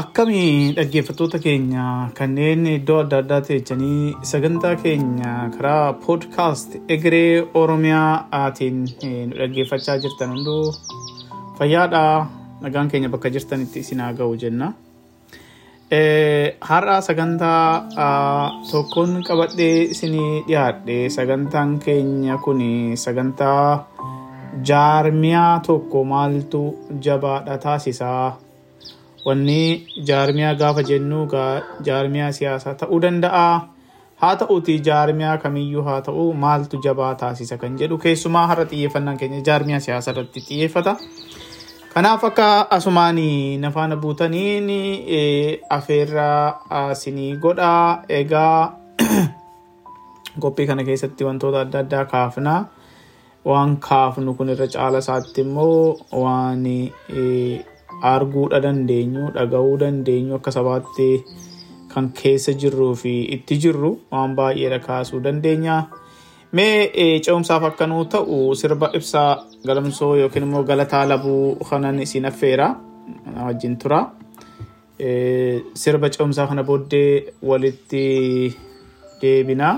Akkamii dhaggeeffattoota keenya kanneen iddoo adda addaa teechanii sagantaa keenya karaa poodkaast egeree oromiyaatiin nu dhaggeeffachaa jirtan hunduu fayyaadhaa nagaan keenya bakka jirtanitti isin haa ga'u jenna. Har'a sagantaa tokkoon qabadhee isinii dhiyaadhe sagantaan keenya kun sagantaa jaarmiyaa tokko maaltu jabaadha taasisaa. Wanni jaarmiyaa gaafa jennu jaarmiyaa siyaasaa ta'uu danda'a. Haa ta'uuti jaarmiyaa kamiyyuu haa ta'u maaltu jabaa taasisa kan jedhu keessumaa har'a xiyyeeffannaan keenya jaarmiyaa siyaasaa irratti xiyyeeffata. Kanaaf akka asumaan nafaana buutaniin afeerraa isinii godhaa. Egaa qophii kana keessatti wantoota adda addaa kaafna. Waan kaafnu kun irra caala isaatti immoo waan arguudha dandeenyu dhaga'uu dandeenyu akka sabaatti kan keessa jirruu fi itti jirru waan baay'eedha kaasuu dandeenya. Mee ce'umsaaf akka nuu ta'u sirba ibsaa galamsoo yookiin immoo galataa labuu kanan isin affeera wajjin tura. Sirba ce'umsaa kana booddee walitti deebina.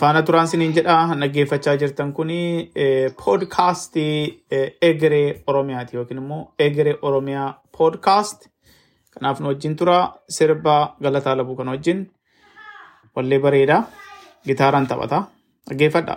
Faana turaan siniin jedha dhaggeeffachaa jirtan kun poodkaastii egeree oromiyaati yookiin immoo egeree oromiyaa poodkaast. Kanaaf nu wajjin tura sirba galataa labuu kana wajjin wallee bareeda gitaaraan taphata dhaggeeffadha.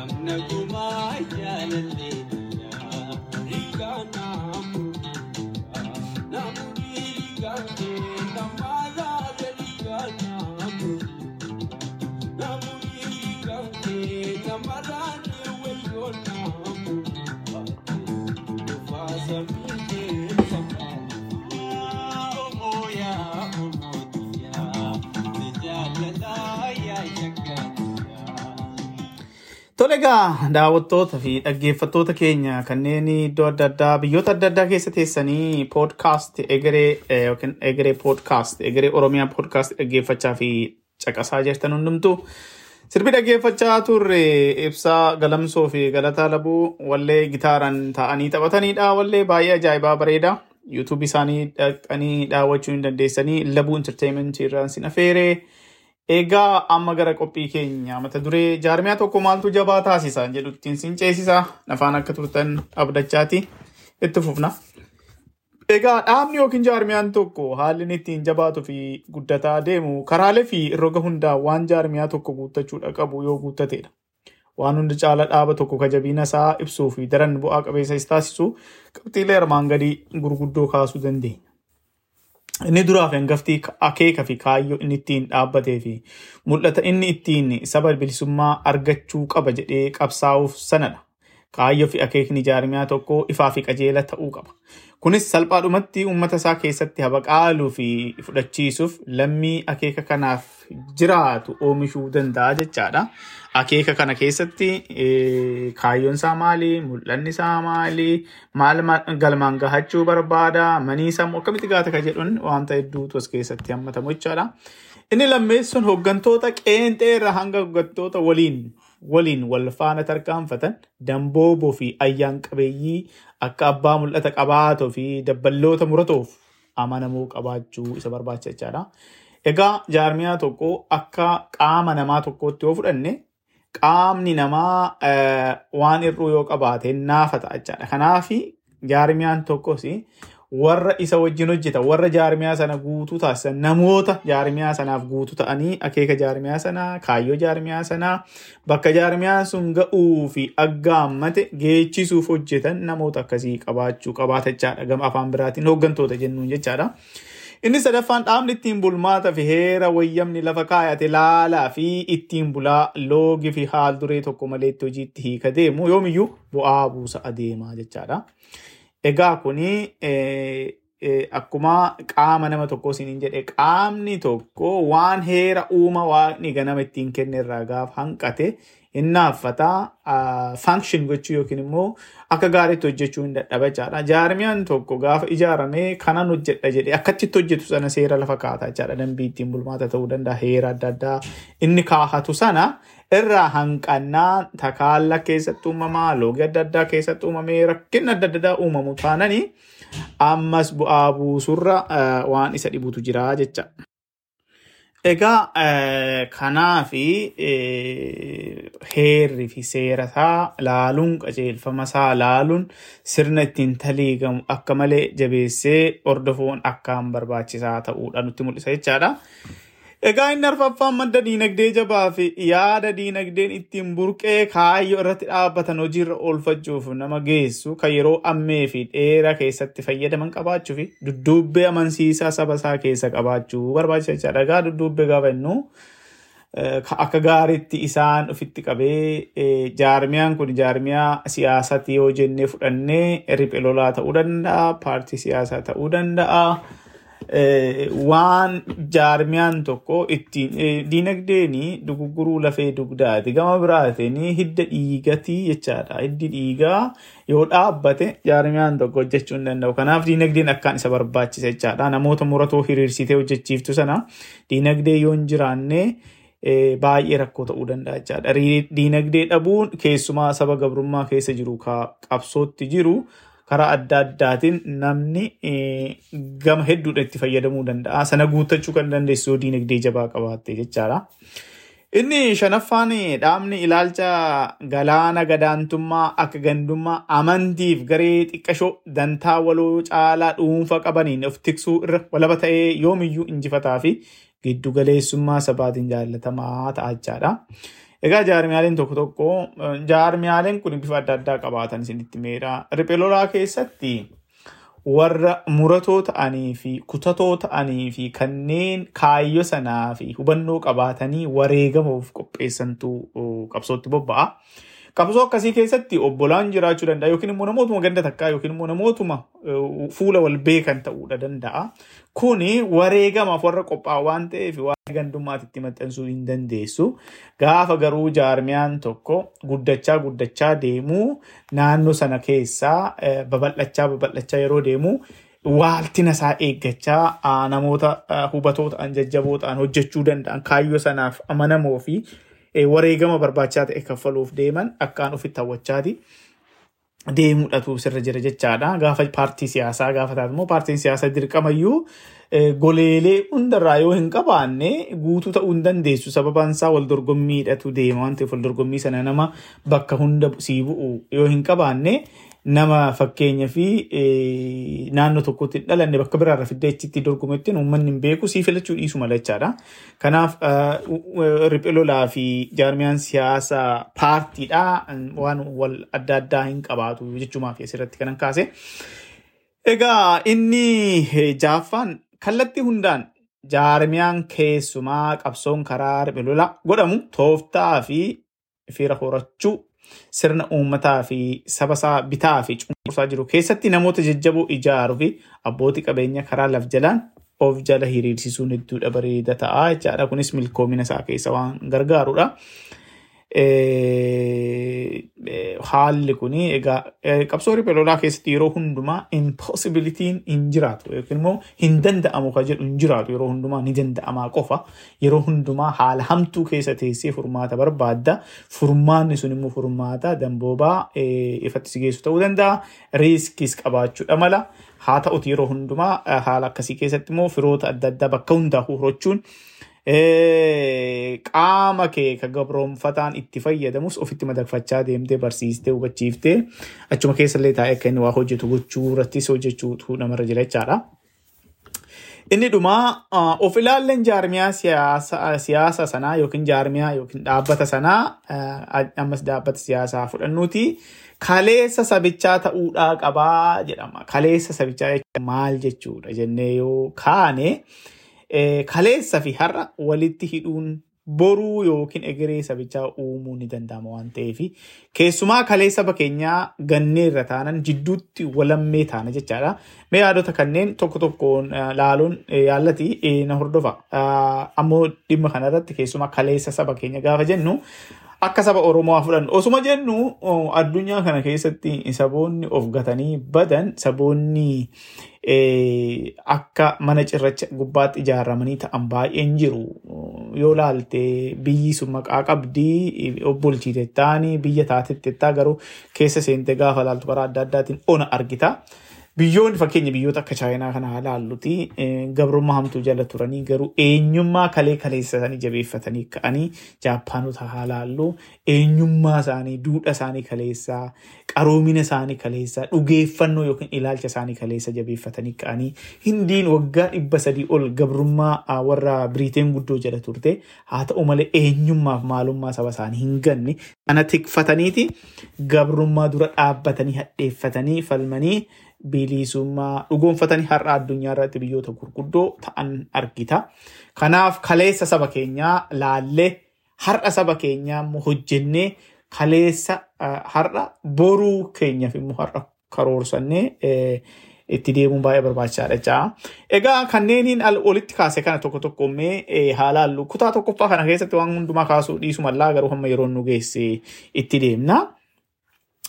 كم نجوم عيان الليل. Tole egaa daawwattoota fi dhaggeeffattoota keenya kanneen iddoo adda addaa biyyoota adda addaa keessa teessanii poodkaast egeree yookiin egeree poodkaast egeree oromiyaa poodkaast dhaggeeffachaa fi caqasaa jirtan hundumtu sirbi dhaggeeffachaa turre ibsaa galamsoo fi galataa labuu wallee gitaaraan ta'anii taphatanidha. Wallee baay'ee ajaa'ibaa bareeda. yuutuubii isaanii dhaqanii daawwachuu hin dandeessanii labuu intarteementii irraan sin afeeree. Egaa amma gara qophii keenya mata duree jaarmiyaa tokko maaltu jabaa taasisa jedhuttiin sin ceesisa nafaan akka turtan abdachaati itti fufna. Egaa dhaabni yookiin jaarmiyaan tokko haalli ittiin jabaatuu fi guddataa deemu karaalee fi roga hundaa waan jaarmiyaa tokko guuttachuudha qabu yoo guuttatedha. Waan hundi caala dhaaba tokko kajabiina isaa ibsuu fi daran bu'aa qabeessa taasisu qabxiilee armaan gadii gurguddoo kaasuu dandeenya. Inni duraaf hangaftii akeeka fi kaayyoo inni ittiin dhaabbatee fi mul'ata inni ittiin saba bilisummaa argachuu qaba jedhee qabsaa'uuf sanadha. Kaayyoo fi akeekni jaarmiyaa tokko ifaa fi qajeela ta'uu qaba. Kunis salphaadhumatti uummata isaa keessatti habaqaaluu fi fudhachiisuuf lammii akeeka kanaaf jiraatu oomishuu danda'a jechaadha. Akeeka kana keessatti kaayyoon isaa maali? Mul'anni isaa maali? Maal galmaan gahachuu barbaada? Manii sammuu akkamitti gaata kan jedhuun wanta hedduutu as keessatti hammatamu jechaadha. Inni lammeessuun hooggantoota qeenxee irraa hanga hooggantoota waliin waliin wal faana tarkaanfatan dambooboo fi ayyaan qabeeyyii akka abbaa mul'ata qabaatoo fi dabballoota muratoof amanamuu qabaachuu isa barbaachisa jechaadha. Egaa jaarmiyaa tokko akka qaama namaa tokkootti yoo fudhanne qaamni namaa waan hir'uu yoo qabaate naafata jechaadha. Kanaaf jaarmiyaan tokkos warra isa wajjin hojjetan warra jaarmiyaa sana guutuu taasisan namoota jaarmiyaa sanaaf guutuu ta'anii akeeka jaarmiyaa sanaa kaayyoo jaarmiyaa sanaa bakka jaarmiyaan sun ga'uu fi aggaammate geechisuuf hojjetan namoota akkasii qabaachuu qabaatachaadha gama afaan biraatiin hooggantoota jennuun jechaadha. Inni sadaffaan dhaabni ittiin bulmaata fi heera wayyamni lafa kaayate laalaa fi ittiin bulaa loogii fi haal duree tokko malee itti hojiitti hiika deemu yoomiyyuu bu'aa buusa adeemaa jechaadha. Egaa kuni akkuma qaama nama tokkoo isiniin jedhe qaamni tokko waan heera uuma waaqni ganama ittiin kenne irraa gaafa hanqate innaafataa function gochuu yookiin immoo akka gaariitti hojjechuu hin dadhabachaadha. Jaarmiyaan tokko gaafa ijaaramee kanan hojjedha jedhee akkatti hojjetu sana seera lafa kaa'ata jechaadha. Dambii ittiin bulmaata ta'uu danda'a, heera adda addaa inni kaahatu sana irraa hanqannaa takaalla keessatti uumamaa, loogii adda addaa keessatti uumamee rakkinni adda addaa uumamu taananii ammas bu'aa buusurra waan isa dhibutu jira jecha. Egaa kanaa fi heerri fi seera isaa laaluun qajeelfama isaa laaluun sirna ittiin taliigamu akka malee jabeessee hordofuun akkaan barbaachisaa ta'uudha nutti mul'isa jechaadha. Egaa inni arfaffaan madda diinagdee jabaa fi yaada diinagdeen ittiin burqee kaayyoo irratti dhaabbatan hojiirra oolfachuuf nama geessu kan yeroo ammee fi dheeraa keessatti fayyadaman qabaachuu fi dudduubbee amansiisaa saba isaa keessa qabaachuu barbaachisa jechaadha. Egaa dudduubbee gaafa jennu akka gaariitti isaan ofitti qabee jaarmiyaan kun jaarmiyaa siyaasati yoo jennee fudhannee riphee lolaa ta'uu danda'a, paartii siyaasaa ta'uu danda'a. Waan jaarmiyaan tokko ittiin diinagdeen dugugguruu lafee dugdaati gama biraatiin hidda dhiigatii jechaadha. Hiddi dhiigaa yoo dhaabbate jaarmiyaan tokko hojjechuu hin danda'u. Kanaaf diinagdeen akkaan isa barbaachisa jechaadha. Namoota muratoo hiriirsitee hojjechiiftu sana diinagdee yoo hin jiraanne baay'ee rakkoo ta'uu danda'a jechaadha. Diinagdee dhabuun keessumaa saba gabrummaa keessa jiru qabsootti jiru. Karaa adda addaatiin namni gama hedduudha itti fayyadamuu danda'a. Sana guuttachuu kan dandeessu yoo diinagdee jabaa qabaatte jechaadha. Inni shanaffaan dhaabni ilaalcha galaana gadaantummaa akka gandummaa amantiif garee xiqqashoo dantaa waloo caalaa dhuunfa qabaniin of tiksuu irra walaba ta'ee yoomiyyuu injifataa fi giddugaleessummaa sabaatiin jaallatamaa ta'a jechaadha. Egaa jaarmiyaaleen tokko tokko jaarmiyaaleen kun bifa adda addaa qabaatan isinitti meedha. Riphee lolaa keessatti warra muratoo ta'anii fi kutatoo ta'anii fi kanneen kaayyoo sanaa fi hubannoo qabaatanii wareegamuuf qopheessantu qabsootti bobba'a. Qabsoo akkasii keessatti obbolaan jiraachuu danda'a yookiin immoo namootuma ganda takkaa yookiin immoo namootuma fuula wal beekan ta'uu danda'a. Kuni wareegamaaf warra qophaa'u waan ta'eef waan gandummaatti maxxansuu hin dandeessu. Gaafa garuu jaarmiyaan tokko guddachaa guddachaa deemuu naannoo sana keessaa babal'achaa babal'achaa yeroo deemu waaltina isaa eeggachaa namoota hubatoo ta'an jajjaboo ta'an hojjechuu danda'an kaayyoo sanaaf amanamoo fi wareegama barbaachisaa ta'e kaffaluuf deeman akkaan ofitti hawwachaati. deemuudhatu sirra jira jechaadha. Gaafa paartii siyaasaa gaafa taatu immoo paartiin siyaasaa dirqamayyuu goleelee hundarraa yoo hin qabaanne guutuu ta'uu hin dandeessu. Sababaan isaa wal dorgommiidhatu deema waan ta'eef wal dorgommii sana nama bakka hunda sii bu'u yoo hin qabaanne nama fakkeenya fi naannoo tokkotti hin dhalanne bakka biraarra fiddee achitti dorgometti uummanni hin beeku sii filachuu dhiisu mala jechaadha. Kanaaf riphee lolaa fi jaarmiyaan siyaasaa paartiidha waan wal adda addaa hin qabaatu jechuumaaf asirratti kanan kaase. Egaa inni jaaffaan kallattii hundaan jaarmiyaan keessumaa qabsoon karaa riphee lolaa godhamu tooftaa fi fira horachuu sirna uummataa fi saba isaa bitaa fi cunqursaa jiru keessatti namoota jajjaboo ijaaruu fi abbootii qabeenya karaa laf jalaan of jala hiriirsisuun hedduudha bareeda ta'a jechaadha. Kunis milkoomina isaa keessa waan gargaarudha. Haalli kun egaa qabsoo riphee lolaa keessatti yeroo hundumaa impossibilitiin hin jiraatu yookiin immoo hin danda'amu kan jedhu hin jiraatu yeroo hundumaa ni danda'amaa qofa yeroo hundumaa haala hamtuu keessa teessee furmaata barbaadda furmaanni sun immoo furmaata damboobaa ifatti si geessu ta'uu danda'a riiskis qabaachuudha mala haa ta'uti yeroo hundumaa haala akkasii keessatti immoo firoota adda addaa bakka hundaa horachuun qaama kee ka gabroonfataan itti fayyadamus ofitti madaqfachaa deemtee barsiistee hubachiiftee achuma keessallee taa'ee akka inni waa hojjetu gochuu irrattis hojjechuutu namarra jira jechaadha. Inni dhumaa of ilaalleen jaarmiyaa siyaasa sanaa yookiin jaarmiyaa yookiin dhaabbata sanaa ammas dhaabbata siyaasaa fudhannuuti kaleessa sabichaa ta'uudhaa qabaa jedhama. Kaleessa sabichaa maal jechuudha jennee yoo kaane kaleessa fi har'a walitti hidhuun boruu yookiin egeree sabichaa uumuu ni danda'ama waan ta'eef keessumaa kalee saba keenyaa gannee irra taanan jidduutti walammee taana jechaadha. Mee yaadota kanneen tokko tokkoon laaluun yaallati na hordofa. Ammoo dhimma kanarratti keessumaa kaleessa saba keenya gaafa jennu akka saba Oromoo fudhannu. Osuma jennu addunyaa kana keessatti saboonni of gatanii badan saboonni akka mana cirracha gubbaatti ijaaramanii ta'an baay'een jiru. Yoo laalte biyyi sun maqaa qabdii obbolchiitettaan biyya taatettettaa garuu keessa seentee gaafa laaltu karaa adda addaatiin ona argita. Biyyoonni fakkeenya biyyoota akka chaayinaa kana haa laalluti gabrummaa hamtuu jala turanii garuu eenyummaa kalee kaleessanii jabeeffatanii ka'anii jaappaanota haa laallu eenyummaa isaanii duudhaa isaanii kaleessaa qaroomina isaanii kaleessaa dhugeeffannoo yookiin ilaalcha isaanii kaleessa jabeeffatanii ka'anii hindiin waggaa dhibba sadii ol gabrummaa warra biriiteen guddoo jala turte. Haa ta'u malee eenyummaaf maalummaa saba isaanii hin ganne. Kana tikfataniiti. Gabrummaa dura dhaabbatanii hadheeffatanii falmanii. Bilisummaa dhugoonfatanii har'a addunyaa irratti biyyoota gurguddoo ta'an argita. Kanaaf kaleessa saba keenyaa laallee har'a saba keenyaa immoo hojjennee kaleessa har'a boruu keenyaaf immoo har'a karoorsannee itti deemuun baay'ee barbaachisaadha. Egaa kanneeniin olitti kaase kana tokko tokkommee haa laallu. Kutaa tokkoffaa kana keessatti waan hundumaa kaasuu dhiisu mallaa garuu hamma yeroo nu geesse itti deemna.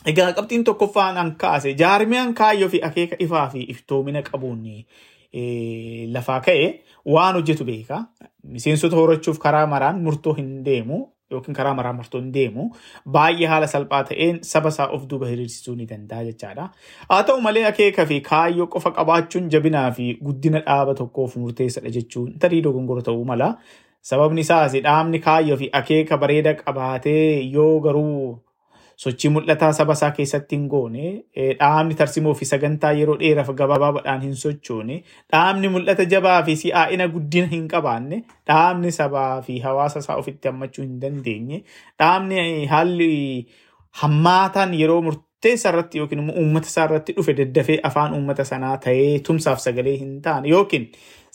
Egaa qabxiin tokkoffaan an kaase jaarmiyaan kaayyoo fi akeeka ifaa fi iftoomina qabuun lafaa ka'e waan hojjetu beeka. Miseensota horachuuf karaa maraan murtoo hin deemu yookiin karaa maraan murtoo hin deemu baay'ee haala salphaa ta'een saba isaa of duuba hiriirsisuu ni danda'a jechaadha. Haa ta'u malee akeeka fi kaayyoo qofa qabaachuun jabinaa fi guddina dhaaba tokkoof murteessadha jechuun tarii dogongora ta'uu mala. Sababni isaas dhaabni kaayyoo fi akeeka bareeda qabaatee yoo garuu sochii mul'ataa saba isaa keessatti hin goone. Dhaabni tarsimoo fi sagantaa yeroo dheeraaf gabaabaadhaan hin sochoone. Dhaabni mul'ata jabaa fi si'aa'ina guddina hin qabaanne. Dhaabni sabaa fi hawaasa isaa ofitti hammachuu hin dandeenye. Dhaabni haalli hammaataan yeroo murteessaa irratti yookiin immoo uummata isaa irratti dhufe daddafee afaan uummata sanaa ta'ee tumsaaf sagalee hin taane yookiin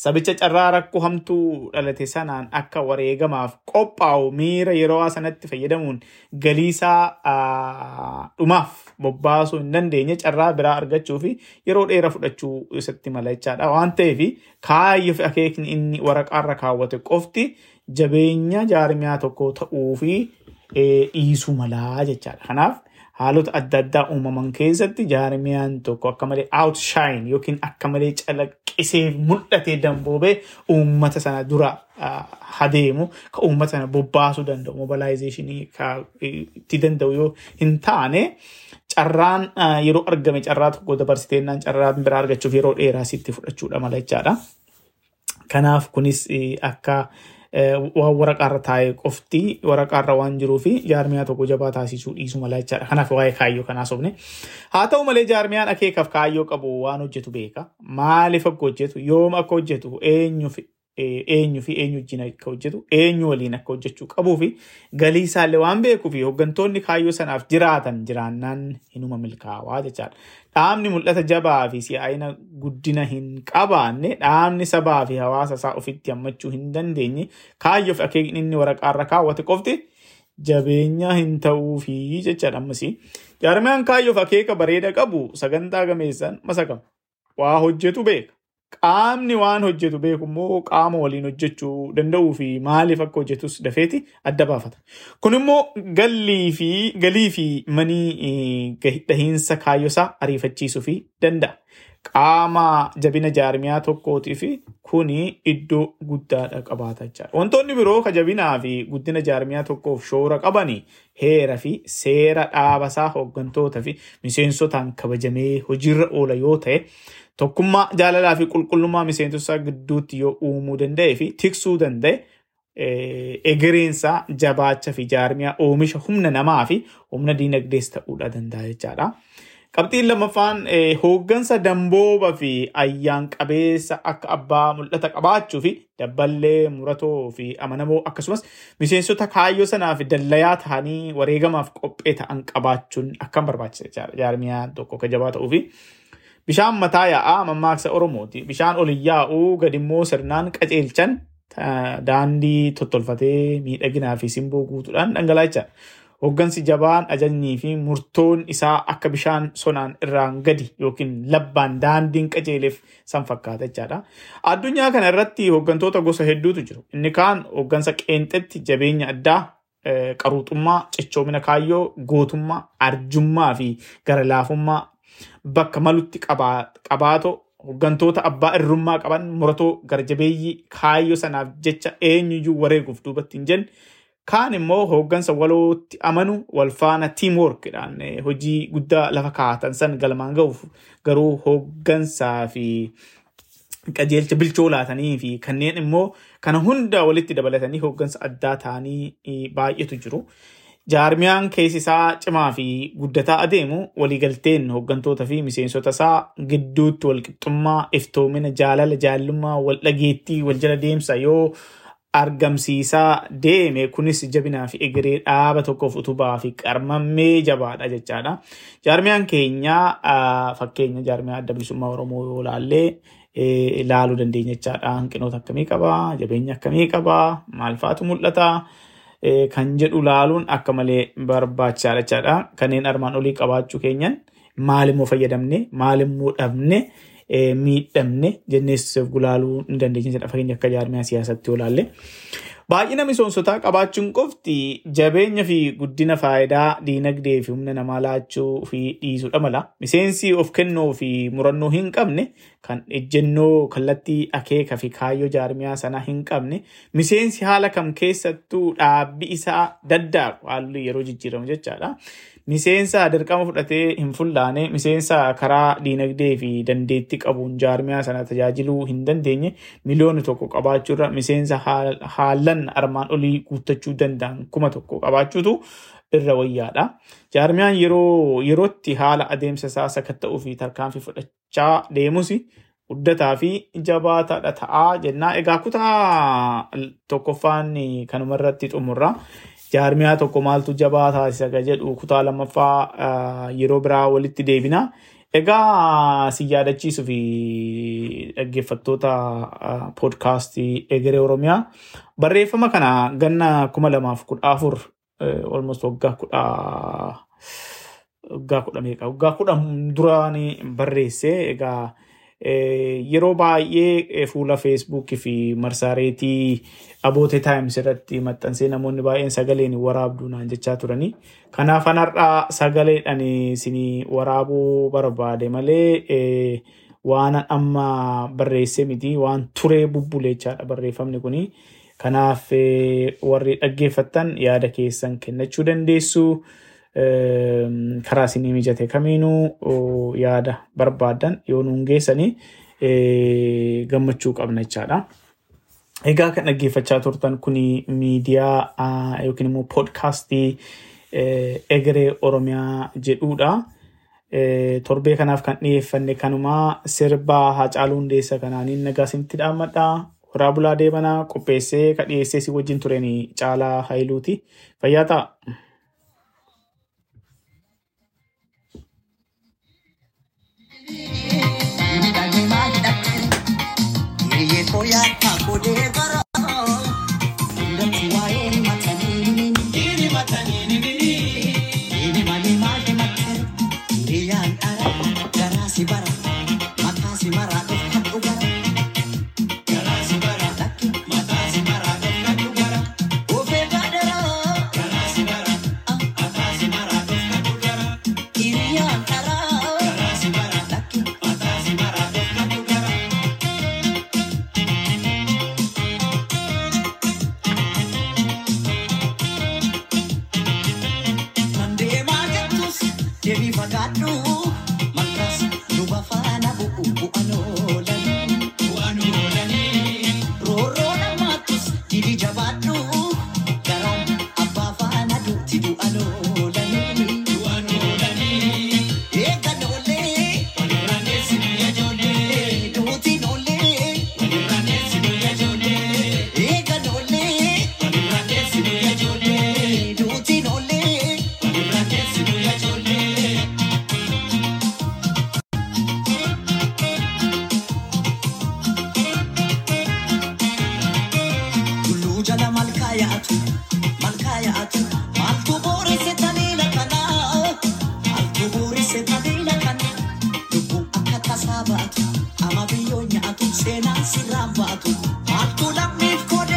sabicha carraa rakkoo hamtuu dhalate sanaan akka wareegamaaf qophaa'u miira yeroo sanatti fayyadamuun galiisaa dhumaaf bobbaasuu hin dandeenye carraa biraa argachuu fi yeroo dheeraa fudhachuu isatti mala jechaadha. Waan ta'eef kaayyoo fi akeekni inni waraqaarra kaawwate qofti jabeenya jaarmiyaa tokko ta'uu fi dhiisuu malaa jechaadha. Kanaaf haalota adda addaa uumaman keessatti jaarmiyaan tokko akka malee outshine yookiin akka malee calaqqisee mul'atee damboobee uummata sana dura hadeemu ka uummata sana bobbaasuu danda'u mobilaayizeeshinii itti danda'u yoo hin taane carraan yeroo argame carraa tokko dabarsiteennaan carraa biraa argachuuf yeroo dheeraa sitti fudhachuudha mala jechaadha. Kanaaf kunis akka waan waraqaarra taa'ee qofti waraqaarra waan jiruu fi jaarmiyaa tokko jabaa taasisuu dhiisuu mala jechaadha. Kanaaf waa'ee kaayyoo kanaa sobne. Haa ta'u malee jaarmiyaan akeekaaf kaayyoo qabu waan hojjetu beeka. Maaliif akka hojjetu yoom akka hojjetu eenyuuf eenyu fi eenyu wajjin akka hojjetu eenyu waliin akka hojjechuu qabuu fi galii isaallee waan beekuu fi hooggantoonni kaayyoo sanaaf jiraatan jiraannaan hinuma milkaa'aa jechaadha. Dhaabni mul'ata jabaa fi si'aayina guddina hin qabaanne dhaabni sabaa fi hawaasa isaa ofitti hammachuu hin dandeenye kaayyoo fi akeekni inni waraqaarra kaawwate qofti jabeenya hin ta'uu fi jechaadha ammas. Jaarmiyaan kaayyoo fi akeeka bareeda qabu sagantaa gameessan masakama. Waa hojjetu beeka. Qaamni waan hojjetu beeku immoo qaama waliin hojjechuu danda'uu fi maaliif akka hojjetus dafeeti adda baafata. Kun immoo galii fi manii dhahiinsa kaayyosaa ariifachiisuu fi danda'a. Qaama jabina jaarmiyaa tokkootiif kuni iddoo guddaadha qabaata jechaadha. Wantoonni biroo ka jabinaa fi guddina jaarmiyaa tokkoof shoora qabanii heera fi seera dhaabasaa hooggantoota fi miseensotaan kabajamee hojiirra oola yoo ta'e tokkummaa jaalalaa fi qulqullummaa miseensota gidduutti yoo uumuu danda'e fi tiksuu danda'e egereensaa jabaacha fi jaarmiyaa oomisha humna namaa fi humna diinagdees ta'uudha danda'a jechaadha. Qabxiin lammaffaan hooggansa dambooba fi ayyaan qabeessa akka abbaa mul'ata qabaachuu fi dabballee muratoo fi amanamoo akkasumas miseensota kaayyoo sanaa fi dallayaa ta'anii wareegamaaf qophee ta'an qabaachuun akkam barbaachisa jechaadha. Jaarmiyaa tokko akka jabaa ta'uu fi bishaan mataa yaa'aa mammaaksa Oromooti. Bishaan ol yaa'uu gadimmoo sirnaan qajeelchan daandii tottolfatee miidhaginaa fi simboo guutuudhaan dhangalaacha. Hooggansi jabaan ajajnii fi murtoon isaa akka bishaan sonaan irraan gadi yookiin labbaan daandiin qajeeleef san fakkaata jechaadha. Addunyaa kana irratti hooggantoota gosa hedduutu jiru. Inni kaan hooggansa qeenxetti jabeenya addaa qaruuxummaa, cichoomina kaayyoo, gootummaa, arjummaa fi garalaafummaa bakka malutti qabaatoo hooggantoota abbaa irrummaa qaban muratoo garjabeeyyii kaayyoo sanaaf jecha eenyuyyuu wareeguuf duubatti hin jenne. Kaan immoo hooggansa walootti amanu walfaana tiimworkidhaan hojii guddaa lafa kaa'atan san galmaan ga'uuf garuu hooggansaa fi qajeelcha bilchoo laatanii fi kanneen immoo kana hunda walitti dabalatanii hooggansa addaa ta'anii baay'eetu jiru. Jaarmiyaan keessi isaa cimaa fi guddataa adeemu waliigalteen hooggantoota fi miseensota isaa gidduutti walqixxummaa iftoomina jaalala jaallummaa wal dhageettii wal jala deemsa yoo argamsiisaa deeme kunis jabinaa fi egeree dhaaba tokkoof utubaa fi qarmammee jabaadha jechaadha. Jaarmiyaan keenyaa fakkeenya jaarmiyaa adda bilisummaa Oromoo yoo ilaallee ilaaluu dandeenya jechaadha. Hanqinoota akkamii qabaa? Jabeenya akkamii qabaa? Maal faatu mul'ata? Kan jedhu ilaaluun akka malee barbaachisaadha jechaadha. Kanneen armaan olii qabaachuu keenyan maalimmoo fayyadamne maalimmoo dhabne miidhamne jennees gulaaluu ni dandeenya jedha fakkeenya akka jaarmiyaa siyaasatti yoo ilaalle. Baay'ina miseensotaa qabaachuun qofti jabeenya fi guddina faayidaa diinagdee fi humna namaa laachuu fi dhiisuudha mala. Miseensi of kennuu fi murannoo hin qabne kan ejjennoo kallattii akeeka fi kaayyoo jaarmiyaa sanaa hin qabne miseensi haala kam keessattuu dhaabbi isaa daddaabu haalli yeroo jijjiiramu jechaadha. Miseensa dirqama fudhatee hin fullaane miseensa karaa diinagdee fi dandeettii qabuun jaarmiyaa sana tajaajiluu hin dandeenye miliyoona tokko qabaachuurra miseensa haalan armaan olii guuttachuu danda'an kuma tokko qabaachuutu irra wayyaadha. Jaarmiyaan yeroo yerootti haala adeemsa isaa sakatta'uu fi tarkaanfii fudhachaa deemus guddataa fi jabaataadha ta'aa jennaa. Egaa kutaa tokkoffaan kanuma irratti xumurra. Jaarmiyaa tokko maaltu jabaa taasisa ka jedhu kutaa lammaffaa yeroo biraa walitti deebina. Egaa si yaadachiisuu fi dhaggeeffattoota poodkaastii Egeree Oromiyaa. Barreeffama kana ganna kuma lamaaf kudha afur almost waggaa kudha waggaa kudha meeqa? Waggaa kudha duraan barreesse? Egaa yeroo baay'ee fuula feesbuukii fi marsaareetii abootee taayims irratti maxxansee namoonni baay'een sagaleen waraabduu naan jechaa turanii. Kanaaf har'aa sagaleedhaan isin waraabuu barbaade malee waan amma barreesse miti waan turee bubbulechaadha barreeffamni kuni. Kanaaf warri dhaggeeffattan yaada keessan kennachuu dandeessu. Karaa isinii mijate kamiinuu yaada barbaadan yoo nuun geessanii gammachuu qabna jechaadha. Egaa kan dhaggeeffachaa turtan kun miidiyaa yookiin immoo poodkaastii Egeree Oromiyaa jedhudha. Torbee kanaaf kan dhiyeeffanne kanumaa sirbaa Haacaaluu Hundeessaa kanaaniin nagaa isinitti dhaammadha. Horaa bulaa deemanaa qopheessee ka dhiyeessee si wajjin turen Caalaa Haayiluuti. Fayyaa ta'a. দেখো এক ঠাকুরের baatu ama biyyoon nyaatu seenaan sirraan baatu haaltuu lammiif kodee.